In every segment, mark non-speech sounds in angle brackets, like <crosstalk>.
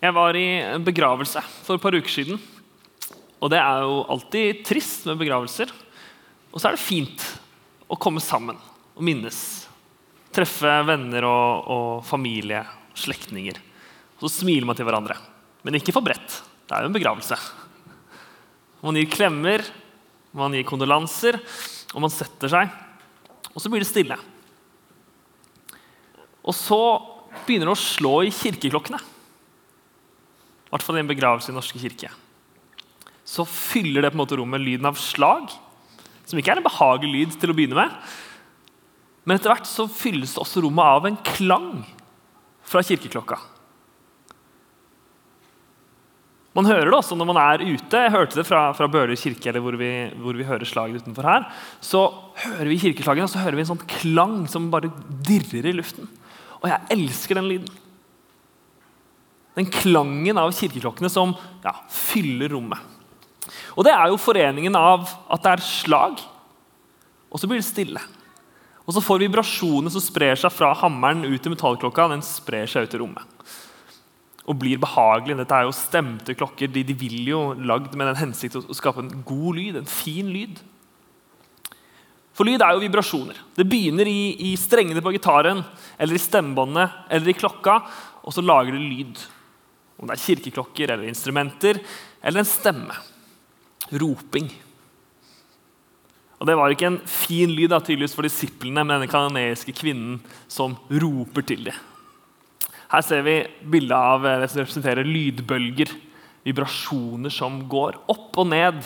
Jeg var i en begravelse for et par uker siden. Og det er jo alltid trist med begravelser. Og så er det fint å komme sammen og minnes. Treffe venner og, og familie, slektninger. Og så smiler man til hverandre. Men ikke for bredt. Det er jo en begravelse. Man gir klemmer, man gir kondolanser, og man setter seg. Og så blir det stille. Og så begynner det å slå i kirkeklokkene. I hvert fall i en begravelse i norske kirke. Så fyller det på en måte rommet lyden av slag, som ikke er en behagelig lyd til å begynne med. Men etter hvert så fylles det også rommet av en klang fra kirkeklokka. Man hører det også når man er ute. Jeg hørte det fra, fra Bøler kirke, eller hvor vi, hvor vi, hører slaget utenfor her. Så hører vi kirkeslagene, og så hører vi en sånn klang som bare dirrer i luften. Og jeg elsker den lyden. Den klangen av kirkeklokkene som ja, fyller rommet. Og Det er jo foreningen av at det er slag, og så blir det stille. Og så får vibrasjonene som sprer seg fra hammeren ut til metallklokka, den sprer seg ut i rommet. Og blir behagelig. Dette er jo stemte klokker. De, de vil jo lagd med den hensikt å skape en god lyd, en fin lyd. For lyd er jo vibrasjoner. Det begynner i, i strengene på gitaren, eller i stemmebåndet eller i klokka, og så lager det lyd. Om det er kirkeklokker eller instrumenter eller en stemme. Roping. Og Det var ikke en fin lyd da, tydeligvis for disiplene med denne kanadiske kvinnen som roper til dem. Her ser vi bildet av det som representerer lydbølger. Vibrasjoner som går opp og ned.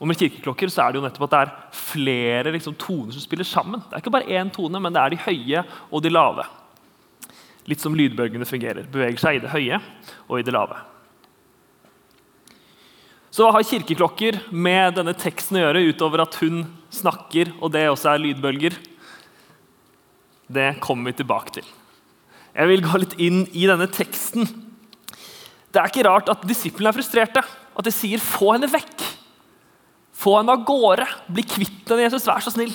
Og Med kirkeklokker så er det jo nettopp at det er flere liksom, toner som spiller sammen. Det er ikke bare én tone, men det er de høye og de lave. Litt som lydbølgene fungerer. Beveger seg i det høye og i det lave. Så hva har kirkeklokker med denne teksten å gjøre, utover at hun snakker, og det også er lydbølger? Det kommer vi tilbake til. Jeg vil gå litt inn i denne teksten. Det er ikke rart at disiplene er frustrerte. At de sier 'få henne vekk'. Få henne av gårde. Bli kvitt henne, Jesus. Vær så snill.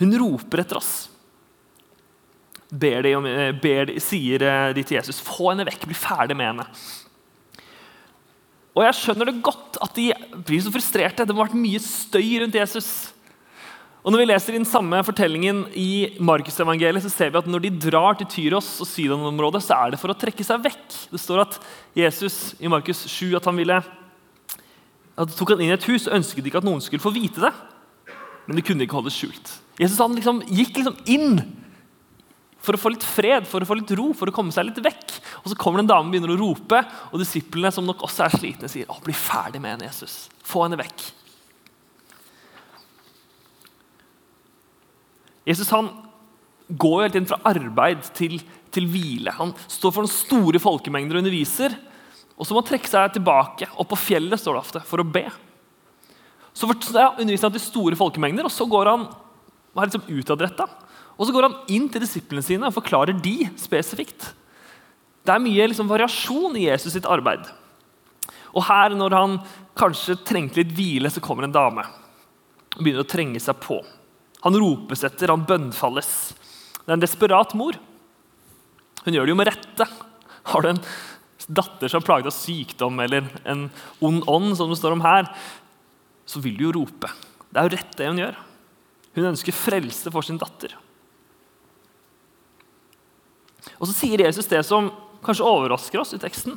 Hun roper etter oss. Ber de, ber de, sier de til Jesus, 'Få henne vekk. Bli ferdig med henne'. Og Jeg skjønner det godt at de blir så frustrerte. Det må ha vært mye støy rundt Jesus. Og Når vi leser den samme fortellingen i Markusevangeliet, så ser vi at når de drar til Tyros og Sydan-området, så er det for å trekke seg vekk. Det står at Jesus i Markus 7 at han ville at tok han inn i et hus, og ønsket ikke at noen skulle få vite det. Men det kunne ikke holdes skjult. Jesus han liksom, gikk liksom inn for å få litt fred, for å få litt ro, for å komme seg litt vekk. Og Så kommer det en dame og begynner å rope, og disiplene som nok også er slitne, sier å, bli ferdig med henne, Jesus. Få henne vekk. Jesus han går jo helt inn fra arbeid til, til hvile. Han står for store folkemengder og underviser. Og så må han trekke seg tilbake, opp på fjellet står det ofte, for å be. Så underviser han til store folkemengder, og så går han er liksom utadretta. Og så går han inn til disiplene sine og forklarer de spesifikt. Det er mye liksom, variasjon i Jesus sitt arbeid. Og her, når han kanskje trengte litt hvile, så kommer en dame og begynner å trenge seg på. Han ropes etter, han bønnfalles. Det er en desperat mor. Hun gjør det jo med rette. Har du en datter som er plaget av sykdom eller en ond ånd, som det står om her, så vil du jo rope. Det er jo rett det hun gjør. Hun ønsker frelse for sin datter. Og så sier Jesus det som kanskje overrasker oss i teksten.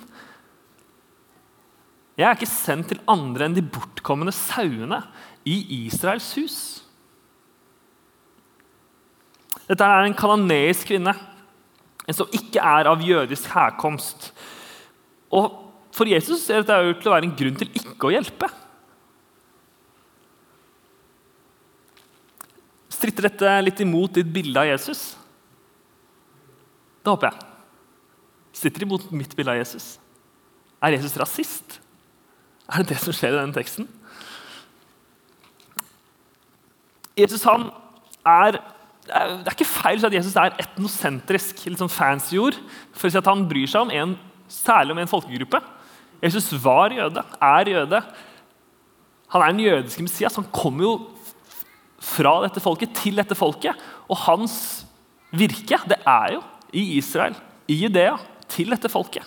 Jeg er ikke sendt til andre enn de bortkomne sauene i Israels hus. Dette er en kanoneisk kvinne, som ikke er av jødisk herkomst. Og For Jesus ser dette ut til å være en grunn til ikke å hjelpe. Stritter dette litt imot ditt bilde av Jesus? Det håper jeg. Sitter de mot mitt bilde av Jesus. Er Jesus rasist? Er det det som skjer i denne teksten? Jesus han er Det er ikke feil at Jesus er etnosentrisk, litt sånn fancy ord, for å si at han bryr seg om en, særlig om en folkegruppe. Jesus var jøde, er jøde. Han er den jødiske Messias. Han kommer jo fra dette folket til dette folket. Og hans virke det er jo i Israel, i Judea, til dette folket.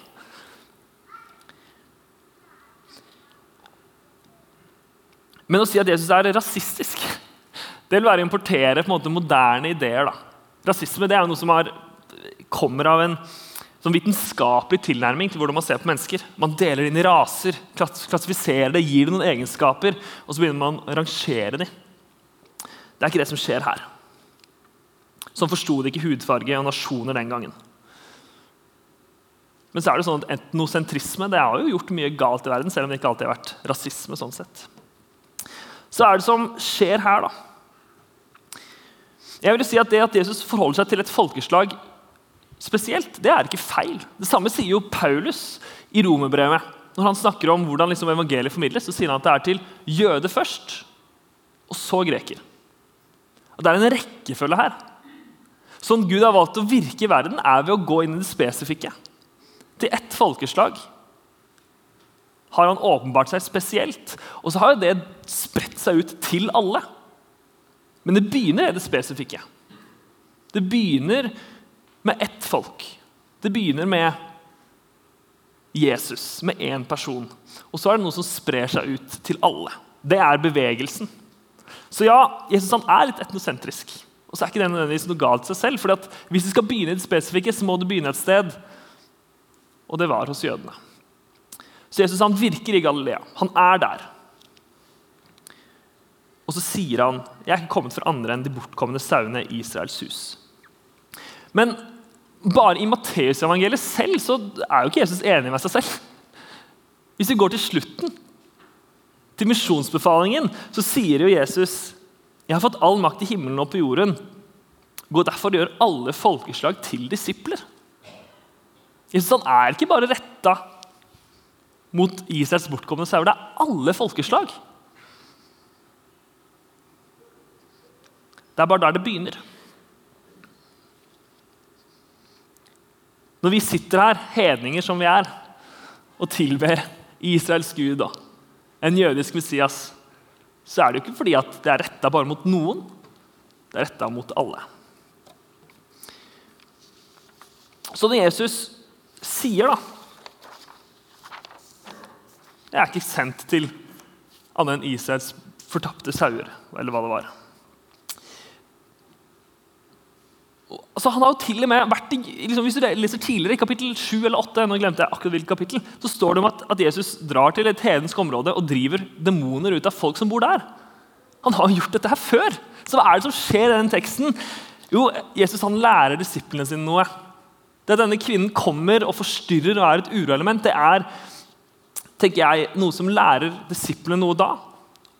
Men å si at Jesus er rasistisk, det vil være å importere på en måte moderne ideer. da. Rasisme det er noe som er, kommer av en sånn vitenskapelig tilnærming til hvordan man ser på mennesker. Man deler inn i raser, klassifiserer det, gir det noen egenskaper, og så begynner man å rangere dem. Det er ikke det som skjer her. Sånn forsto de ikke hudfarge og nasjoner den gangen. Men så er det sånn at etnosentrisme det har jo gjort mye galt i verden, selv om det ikke alltid har vært rasisme. sånn sett. Så er det som skjer her, da. Jeg vil si at Det at Jesus forholder seg til et folkeslag spesielt, det er ikke feil. Det samme sier jo Paulus i romerbrevet. Når han snakker om hvordan liksom evangeliet formidles, så sier han at det er til jøde først, og så greker. Og Det er en rekkefølge her. Sånn Gud har valgt å virke i verden, er ved å gå inn i det spesifikke. Til ett folkeslag har han åpenbart seg spesielt. Og så har jo det spredt seg ut til alle. Men det begynner i det spesifikke. Det begynner med ett folk. Det begynner med Jesus, med én person. Og så er det noe som sprer seg ut til alle. Det er bevegelsen. Så ja, Jesus er litt etnosentrisk. Og så er ikke det nødvendigvis noe galt seg selv. For hvis du skal begynne i det spesifikke, så må du begynne et sted. Og det var hos jødene. Så Jesus han virker i Galilea. Han er der. Og så sier han jeg er ikke kommet for andre enn de bortkomne sauene i Israels hus. Men bare i Matteusevangeliet selv så er jo ikke Jesus enig med seg selv. Hvis vi går til slutten, til misjonsbefalingen, så sier jo Jesus jeg har fått all makt i himmelen og på jorden. Gå derfor og gjør alle folkeslag til disipler. Jesus han er ikke bare retta mot Israels bortkomne sauer. Det er alle folkeslag. Det er bare der det begynner. Når vi sitter her, hedninger som vi er, og tilber Israels Gud og en jødisk Messias, så er det jo ikke fordi at det er retta bare mot noen. Det er retta mot alle. Så når Jesus sier da Jeg er ikke sendt til annet enn Israels fortapte sauer, eller hva det var. Altså, han har jo til og med vært i, liksom, Hvis du leser tidligere, i kapittel 7 eller 8, nå glemte jeg akkurat hvilket kapittel, så står det om at, at Jesus drar til et hedensk område og driver demoner ut av folk som bor der. Han har jo gjort dette her før. Så hva er det som skjer i den teksten? Jo, Jesus han lærer disiplene sine noe. Det at denne kvinnen kommer og forstyrrer og er et uroelement, det er tenker jeg, noe som lærer disiplene noe da,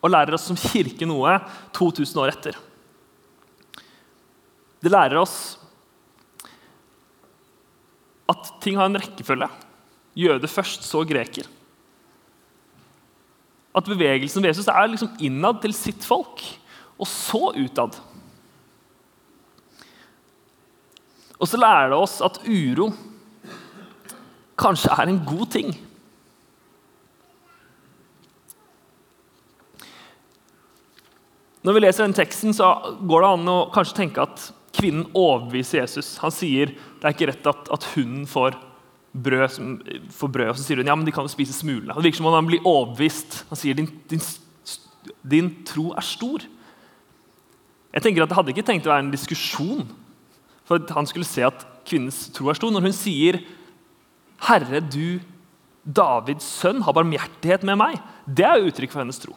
og lærer oss som kirke noe 2000 år etter. Det lærer oss at ting har en rekkefølge. Jøde først, så greker. At bevegelsen ved Jesus er liksom innad til sitt folk, og så utad. Og så lærer det oss at uro kanskje er en god ting. Når vi leser den teksten, så går det an å kanskje tenke at Kvinnen overbeviser Jesus. Han sier det er ikke rett at, at hunden får brød, som, får brød, og så sier hun ja, men de kan jo spise smulene. Det virker som om han blir overbevist. Han sier din, din, din tro er stor. Jeg tenker at Det hadde ikke tenkt å være en diskusjon for at han skulle se at kvinnens tro er stor. Når hun sier 'Herre, du Davids sønn, har barmhjertighet med meg', det er jo uttrykk for hennes tro.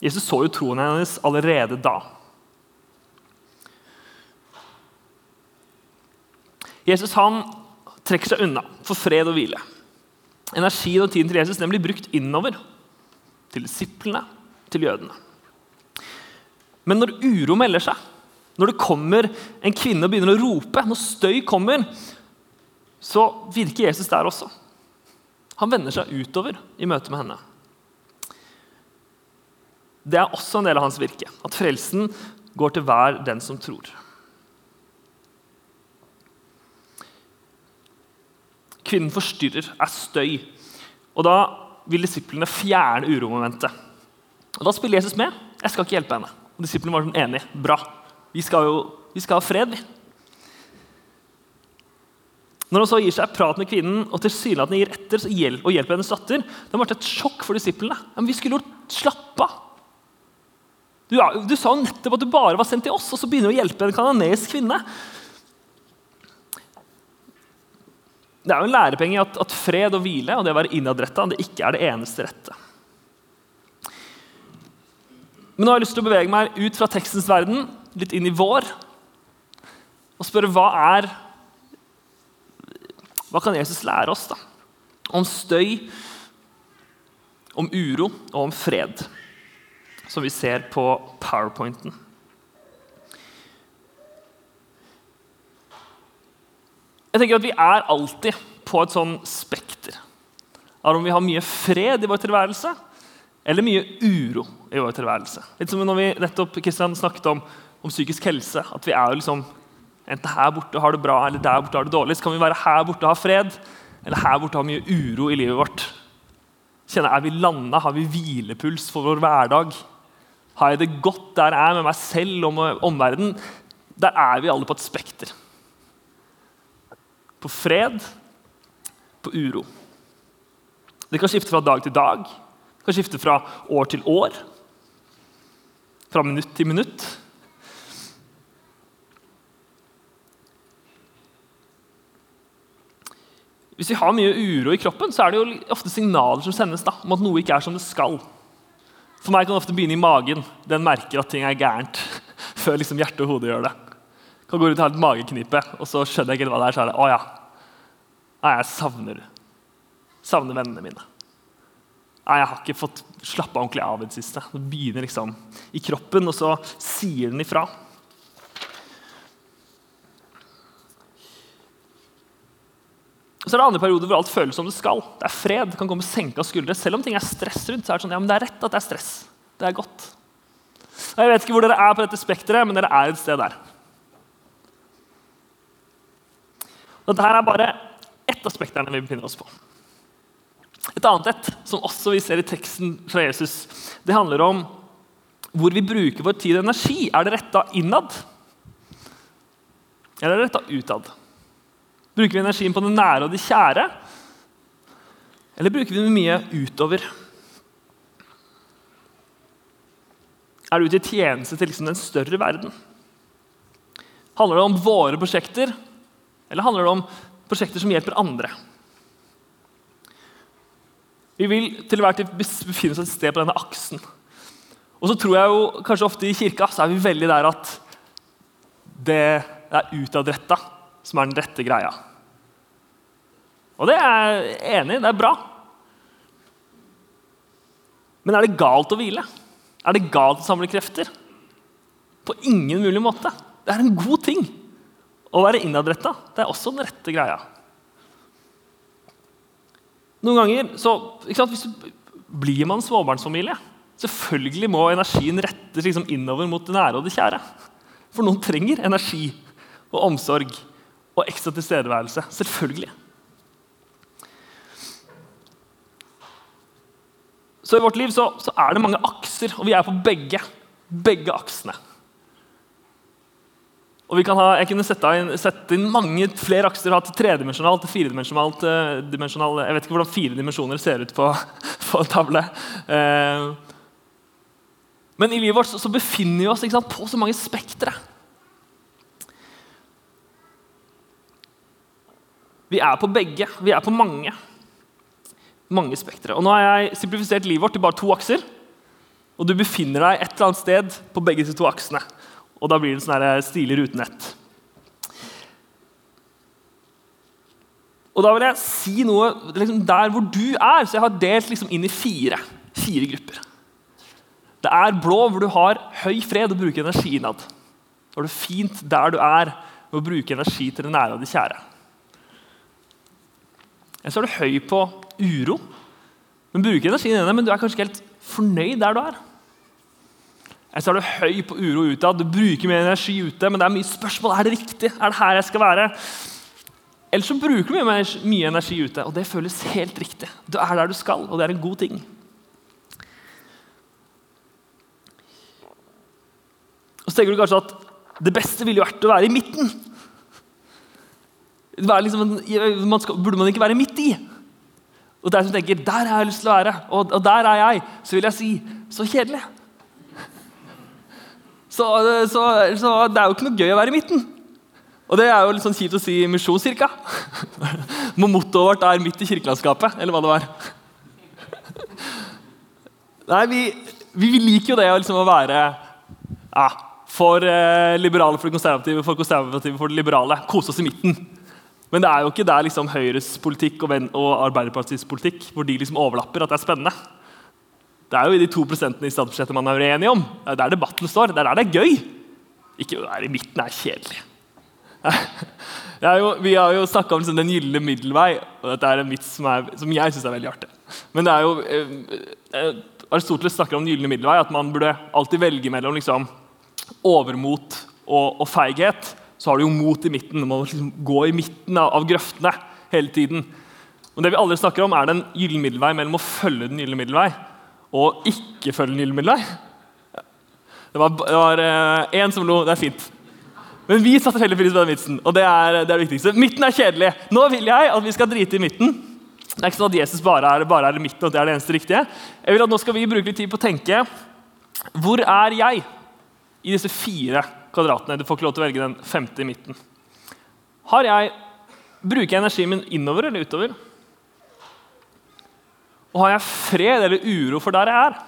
Jesus så jo troen hennes allerede da. Jesus han trekker seg unna for fred og hvile. Energien og tiden til Jesus den blir brukt innover. Til disiplene, til jødene. Men når uro melder seg, når det kommer en kvinne og begynner å rope, når støy kommer, så virker Jesus der også. Han vender seg utover i møte med henne. Det er også en del av hans virke, at frelsen går til hver den som tror. Kvinnen forstyrrer, er støy. Og Da vil disiplene fjerne uromomentet. Og Da spiller Jesus med. Jeg skal ikke hjelpe henne. Og Disiplene var sånn enige. Bra. Vi skal jo vi skal ha fred, vi. Når han så gir seg prat med kvinnen og tilsynelatende gir etter så hjel og hjelper hennes datter, det ble et sjokk for disiplene. Men vi skulle jo slappe av. Du, du, sa jo nettopp at du bare var sendt til oss, og så begynner du å hjelpe en kanadisk kvinne. Det er jo en lærepenge at, at fred og hvile og det å være innadretta ikke er det eneste rette. Men nå har jeg lyst til å bevege meg ut fra tekstens verden, litt inn i vår, og spørre hva er Hva kan Jesus lære oss da? om støy, om uro og om fred, som vi ser på powerpointen? Jeg tenker at Vi er alltid på et sånn spekter av om vi har mye fred i vår tilværelse eller mye uro i vår tilværelse. Litt som når vi nettopp Kristian, snakket om, om, psykisk helse. at vi er jo liksom Enten her borte har det bra eller der borte har det dårlig. Så kan vi være her borte og ha fred, eller her borte ha mye uro i livet vårt. Kjenne, Er vi landa? Har vi hvilepuls for vår hverdag? Har jeg det godt der jeg er med meg selv og med omverdenen? Der er vi alle på et spekter på fred, på uro. Det kan skifte fra dag til dag, det kan skifte fra år til år, fra minutt til minutt. Hvis vi har mye uro i kroppen, så er det jo ofte signaler som sendes da, om at noe ikke er som det skal. For meg kan det ofte begynne i magen. Den merker at ting er gærent <laughs> før liksom hjertet og hodet gjør det kan gå rundt og ha et mageknipe, og så skjønner jeg ikke hva det er. Så er det å ja, jeg savner savner vennene mine. Nei, jeg har ikke fått slappa ordentlig av i det siste. Det begynner liksom i kroppen, og så sier den ifra. Så er det andre perioder hvor alt føles som det skal. Det er fred, det kan komme senka skuldre. Selv om ting er stress rundt, så er det sånn, ja, men det er rett at det er stress. Det er godt. Jeg vet ikke hvor dere er på dette spekteret, men dere er et sted der. Dette er bare ett av spekterne vi befinner oss på. Et annet et, som også vi ser i teksten fra Jesus, det handler om hvor vi bruker vår tid og energi. Er det retta innad, eller er det retta utad? Bruker vi energien på det nære og det kjære, eller bruker vi den mye utover? Er det ute i tjeneste til liksom den større verden? Handler det om våre prosjekter, eller handler det om prosjekter som hjelper andre? Vi vil til hver tid befinne oss et sted på denne aksen. Og så tror jeg jo kanskje ofte i kirka så er vi veldig der at det er utadretta som er den rette greia. Og det er jeg enig i. Det er bra. Men er det galt å hvile? Er det galt å samle krefter? På ingen mulig måte. Det er en god ting. Å være innadretta er også den rette greia. Noen ganger så, Hvis du blir man småbarnsfamilie, selvfølgelig må energien rettes liksom innover mot det nære og det kjære. For noen trenger energi og omsorg og ekstra tilstedeværelse. Selvfølgelig. Så i vårt liv så, så er det mange akser, og vi er på begge, begge aksene. Og vi kan ha, Jeg kunne sette inn, sette inn mange flere akser. Hatt tredimensjonalt, firedimensjonalt dimensjonal, Jeg vet ikke hvordan fire dimensjoner ser ut på, <laughs> på en tavle. Uh, men i livet vårt så, så befinner vi oss sant, på så mange spektre. Vi er på begge. Vi er på mange. Mange spektre. Og nå har jeg simplifisert livet vårt til bare to akser. Og du befinner deg et eller annet sted på begge de to aksene. Og da blir det sånn eh, stilig rutenett. Og da vil jeg si noe liksom, der hvor du er. Så jeg har delt liksom, inn i fire, fire grupper. Det er blå, hvor du har høy fred og bruker energi innad. Da har du fint der du er, med å bruke energi til det nære og det kjære. Eller så er du høy på uro, men bruker energien inne, men du er kanskje ikke helt fornøyd der du er. Eller så er du høy på uro utad, du bruker mer energi ute, men det er mye spørsmål. Er det riktig? Er det her jeg skal være? Eller så bruker du mye, mye energi ute, og det føles helt riktig. Du er der du skal, og det er en god ting. Og så tenker du kanskje at det beste ville vært å være i midten. liksom man skal, burde man ikke være midt i? Og der som tenker der har jeg lyst til å være, og, og der er jeg, så vil jeg si så kjedelig. Så, så, så, det er jo ikke noe gøy å være i midten. Og det er jo litt sånn kjipt å si misjonskirka. <laughs> Mottoet vårt er 'midt i kirkelandskapet', eller hva det var. <laughs> Nei, vi, vi liker jo det liksom å være ja, for eh, liberale for de konservative, for konservative for de liberale. Kose oss i midten. Men det er jo ikke der liksom Høyres politikk og, og Arbeiderpartiets politikk hvor de liksom overlapper, at det er spennende. Det er jo i de to prosentene i statsbudsjettet man er uenig om. Det er der debatten står. Det er der det er gøy. Ikke å være i midten er kjedelig. Jo, vi har jo snakka om liksom, den gylne middelvei, og dette er en vits som, er, som jeg syns er veldig artig. Men det er jo, eh, eh, Aristoteles snakker om den gylne middelvei, at man burde alltid velge mellom liksom, overmot og, og, feighet. Så har du jo mot i midten. Du må liksom gå i midten av, av grøftene hele tiden. Og det vi aldri snakker om, er den gylne middelvei mellom å følge den gylne middelvei og ikke følge gylne. Det var, én eh, som lo. Det er fint. Men vi satte veldig pris på den vitsen. og det er, det er det viktigste. Midten er kjedelig. Nå vil jeg at vi skal drite i midten. Det er ikke sånn at Jesus bare er, bare er i midten, og det er det eneste riktige. Jeg vil at Nå skal vi bruke litt tid på å tenke hvor er jeg i disse fire kvadratene? Du får ikke lov til å velge den femte i midten. Har jeg, Bruker jeg energien min innover eller utover? Og har jeg fred eller uro for der jeg er?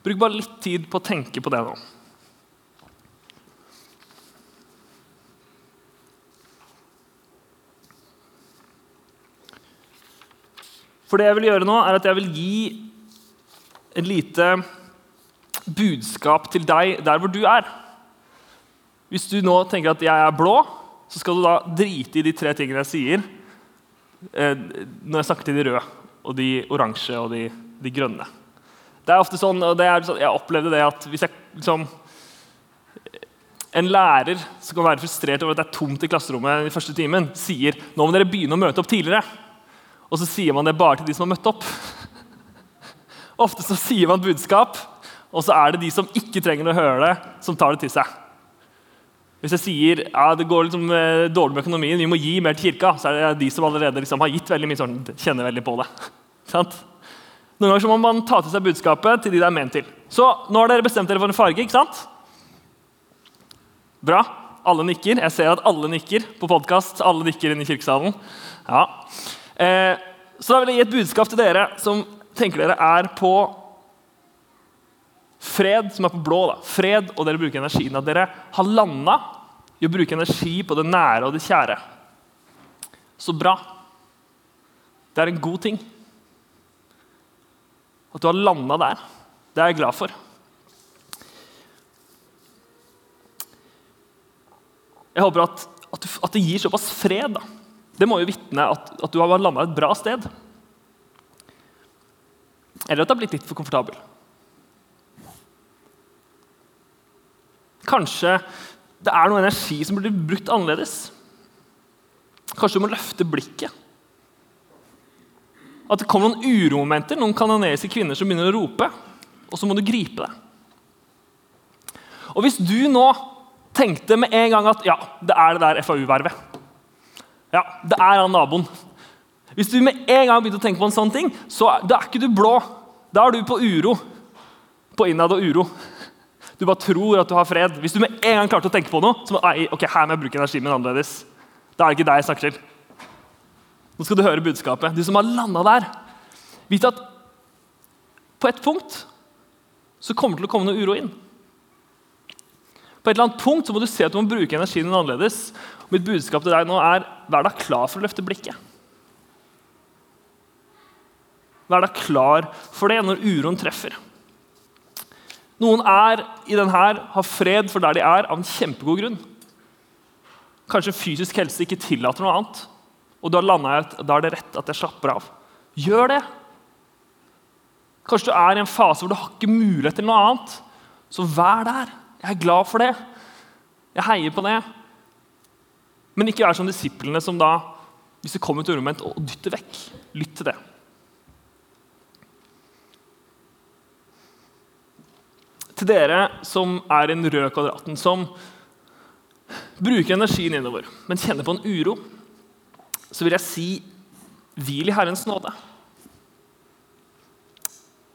Bruk bare litt tid på å tenke på det nå. For det jeg vil gjøre nå, er at jeg vil gi et lite budskap til deg der hvor du er. Hvis du nå tenker at jeg er blå, så skal du da drite i de tre tingene jeg sier når jeg snakker til de røde, og de oransje og de, de grønne. Det er ofte sånn, og sånn, Jeg opplevde det at hvis jeg liksom En lærer som kan være frustrert over at det er tomt i klasserommet i første timen, sier nå må dere begynne å møte opp tidligere. Og så sier man det bare til de som har møtt opp. <laughs> Ofte så sier man budskap, og så er det de som ikke trenger å høre det, som tar det til seg. Hvis jeg sier ja, det går liksom eh, dårlig med økonomien, vi må gi mer til kirka, så er det de som allerede liksom har gitt veldig mye, sånn, kjenner veldig på det. <laughs> Noen ganger må man ta til seg budskapet til de det er ment til. Så nå har dere bestemt dere for en farge, ikke sant? Bra. Alle nikker. Jeg ser at alle nikker på podkast. Alle nikker inne i kirkesalen. Ja. Eh, så da vil jeg gi et budskap til dere som tenker dere er på fred, som er på blå. da. Fred, og dere bruker energien. At dere har landa i å bruke energi på det nære og det kjære. Så bra. Det er en god ting. At du har landa der. Det er jeg glad for. Jeg håper at, at, du, at det gir såpass fred da, det må jo vitne at, at du har landa et bra sted. Eller at du har blitt litt for komfortabel. Kanskje det er noe energi som blir brukt annerledes. Kanskje du må løfte blikket. At det kommer noen uromomenter, noen kanadiske kvinner som begynner å rope, og så må du gripe det. Og Hvis du nå tenkte med en gang at ja, det er det der FAU-vervet ja, det er han naboen. Hvis du med en gang begynte å tenke på en sånn ting, så da er ikke du blå. Da er du på uro. På innad og uro. Du bare tror at du har fred. Hvis du med en gang klarte å tenke på noe, så må, ok, her må jeg bruke energien min annerledes. Da er det ikke deg jeg snakker til. Nå skal du høre budskapet. Du som har landa der, vit at på et punkt så kommer det til å komme noe uro inn. På et eller annet punkt så må du se at du må bruke energien din annerledes. Mitt budskap til deg nå er vær da klar for å løfte blikket. Vær da klar for det når uroen treffer. Noen er i denne har fred for der de er, av en kjempegod grunn. Kanskje fysisk helse ikke tillater noe annet, og har landa at da er det rett at jeg slapper av. Gjør det. Kanskje du er i en fase hvor du har ikke mulighet til noe annet. Så vær der. Jeg er glad for det. Jeg heier på det. Men ikke vær som disiplene som da, hvis det kommer et rommet og dytter vekk. Lytt til det. Til dere som er i den røde kvadraten, som bruker energien innover, men kjenner på en uro, så vil jeg si hvil i Herrens nåde.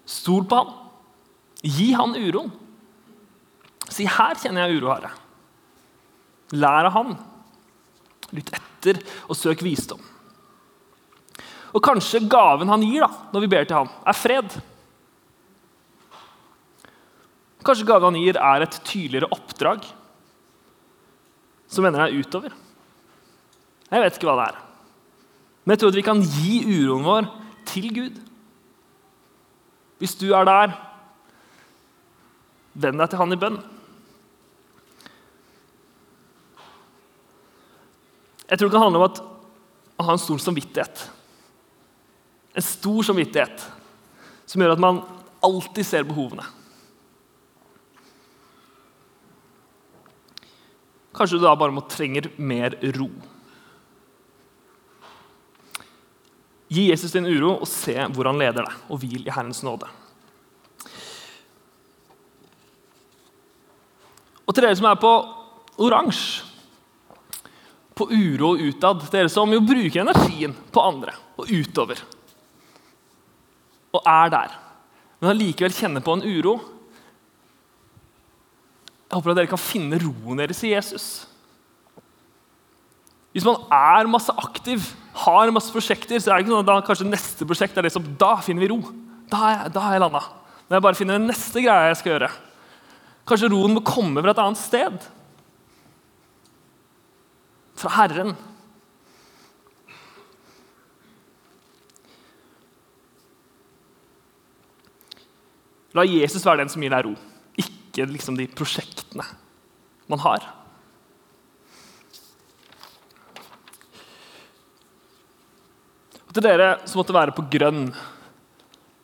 Stol på han. Gi han uroen. Si 'her kjenner jeg uro, Herre'. Lær av han. Lytt etter og søk visdom. Og kanskje gaven han gir da, når vi ber til han, er fred. Kanskje gaven han gir, er et tydeligere oppdrag som vender deg utover. Jeg vet ikke hva det er. Men jeg tror at vi kan gi uroen vår til Gud. Hvis du er der, venn deg til han i bønn. Jeg tror det kan handle om at å ha en stor samvittighet. En stor samvittighet som gjør at man alltid ser behovene. Kanskje du da bare må trenger mer ro. Gi Jesus din uro og se hvor han leder deg, og hvil i Herrens nåde. Og til dere som er på oransje, på uro og utad, dere som jo bruker energien på andre og utover, og er der, men allikevel kjenner på en uro Jeg håper at dere kan finne roen deres i Jesus. Hvis man er masse aktiv, har masse prosjekter, så er det ikke sånn at da, kanskje neste prosjekt er det som Da finner vi ro. Da har jeg, da er jeg landa. Når jeg bare finner den neste greia jeg skal gjøre. Kanskje roen må komme fra et annet sted. Fra Herren. La Jesus være den som gir deg ro, ikke liksom de prosjektene man har. Og til dere som måtte være på grønn,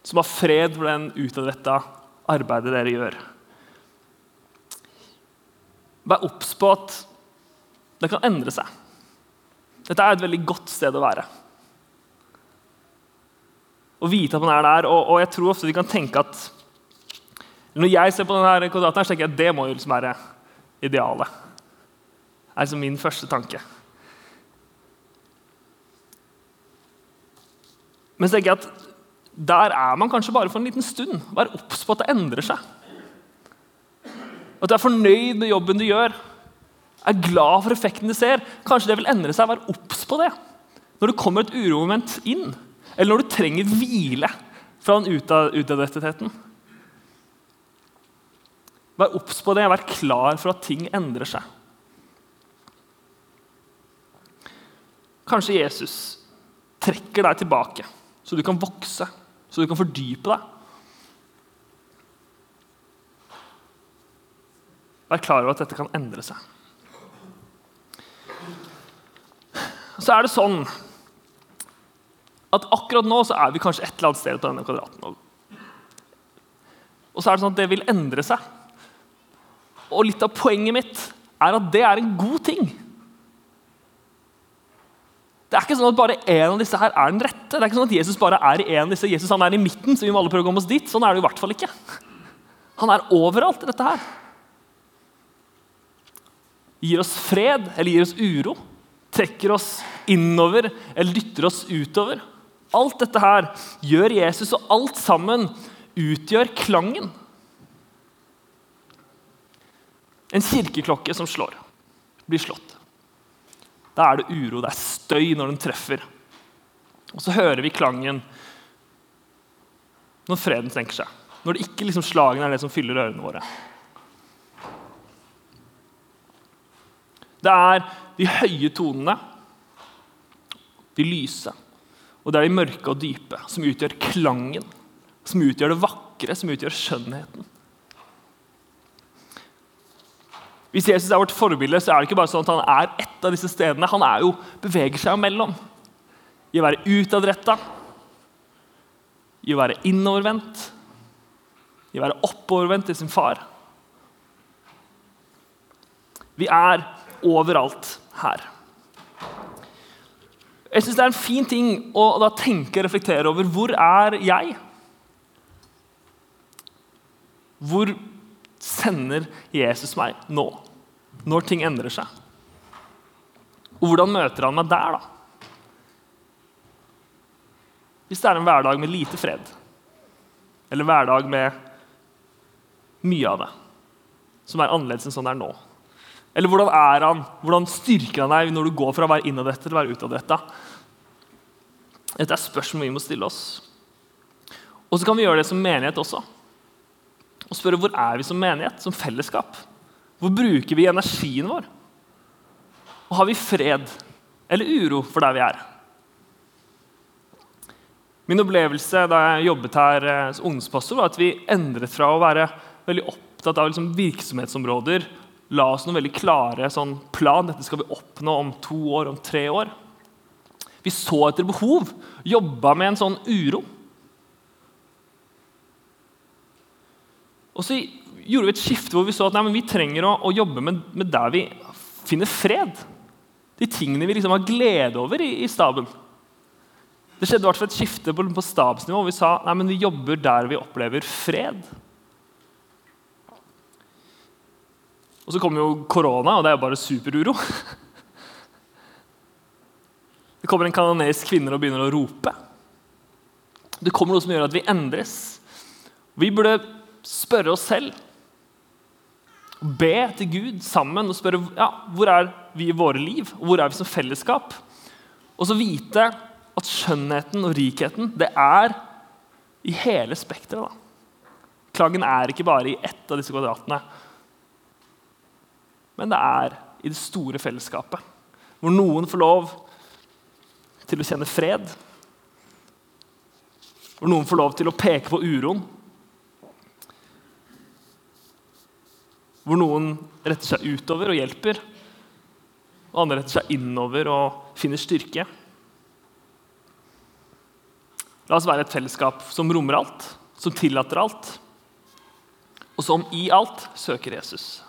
som har fred for den utadretta arbeidet dere gjør. Vær obs på at det kan endre seg. Dette er et veldig godt sted å være. Å vite at man er der, og, og jeg tror ofte vi kan tenke at når jeg ser på denne kvadraten, her, så tenker jeg at det må jo liksom være idealet. Det er liksom min første tanke. Men så tenker jeg at der er man kanskje bare for en liten stund. Vær obs på at det endrer seg. At du er fornøyd med jobben du gjør. Er glad for effekten du ser. Kanskje det vil endre seg. Vær obs på det. Når det kommer et uromoment inn, eller når du trenger hvile fra den utadrettheten. Vær obs på det, vær klar for at ting endrer seg. Kanskje Jesus trekker deg tilbake, så du kan vokse, så du kan fordype deg. Vær klar over at dette kan endre seg. Så er det sånn at akkurat nå så er vi kanskje et eller annet sted på denne kvadraten. Og så er det sånn at det vil endre seg. Og litt av poenget mitt er at det er en god ting. Det er ikke sånn at bare en av disse her er den rette. Det er ikke sånn at Jesus bare er i en av disse. Jesus han er i midten, så vi må alle prøve å komme oss dit. Sånn er det i hvert fall ikke. Han er overalt i dette her. Gir oss fred eller gir oss uro. Trekker oss innover eller dytter oss utover. Alt dette her gjør Jesus, og alt sammen utgjør klangen. En kirkeklokke som slår, blir slått. Da er det uro, det er støy når den treffer. Og så hører vi klangen når freden senker seg. Når det ikke liksom slagene er det som fyller ørene våre. Det er de høye tonene, de lyse, og det er de mørke og dype som utgjør klangen, som utgjør det vakre, som utgjør skjønnheten. Hvis Jesus er vårt forbilde, så er det ikke bare sånn at han er ett av disse stedene. Han er jo, beveger seg mellom. I å være utadretta, i å være innovervendt, i å være oppovervendt til sin far. Vi er overalt her. Jeg synes Det er en fin ting å da tenke og reflektere over hvor er jeg? Hvor sender Jesus meg nå, når ting endrer seg? Og hvordan møter han meg der, da? Hvis det er en hverdag med lite fred, eller hverdag med mye av det, som er annerledes enn sånn det er nå. Eller hvordan er han, hvordan styrker han deg når du går fra å være innadrettet til å være utadretta? Dette er spørsmål vi må stille oss. Og så kan vi gjøre det som menighet også. Og spørre hvor er vi som menighet, som fellesskap? Hvor bruker vi energien vår? Og har vi fred eller uro for der vi er? Min opplevelse da jeg jobbet her eh, som ungdomspastor, var at vi endret fra å være veldig opptatt av liksom virksomhetsområder, la oss noen veldig klare sånn plan. Dette skal vi oppnå om to år, om tre år. Vi så etter behov, jobba med en sånn uro. Og så gjorde vi et skifte hvor vi så at nei, vi trenger å, å jobbe med, med, der vi finner fred. De tingene vi liksom har glede over i, i staben. Det skjedde i hvert fall et skifte på, på stabsnivå hvor vi sa nei, men vi jobber der vi opplever fred. Og så kommer jo korona, og det er jo bare superuro. <laughs> Det kommer en kanadisk kvinne og begynner å rope. Det kommer noe som gjør at vi endres. Vi burde spørre oss selv. Be til Gud sammen og spørre ja, hvor er vi i våre liv, og hvor er vi som fellesskap. Og så vite at skjønnheten og rikheten det er i hele spekteret. Klagen er ikke bare i ett av disse kvadratene, men det er i det store fellesskapet. Hvor noen får lov til å kjenne fred. Hvor noen får lov til å peke på uroen Hvor noen retter seg utover og hjelper, og andre retter seg innover og finner styrke. La oss være et fellesskap som rommer alt, som tillater alt, og som i alt søker Jesus.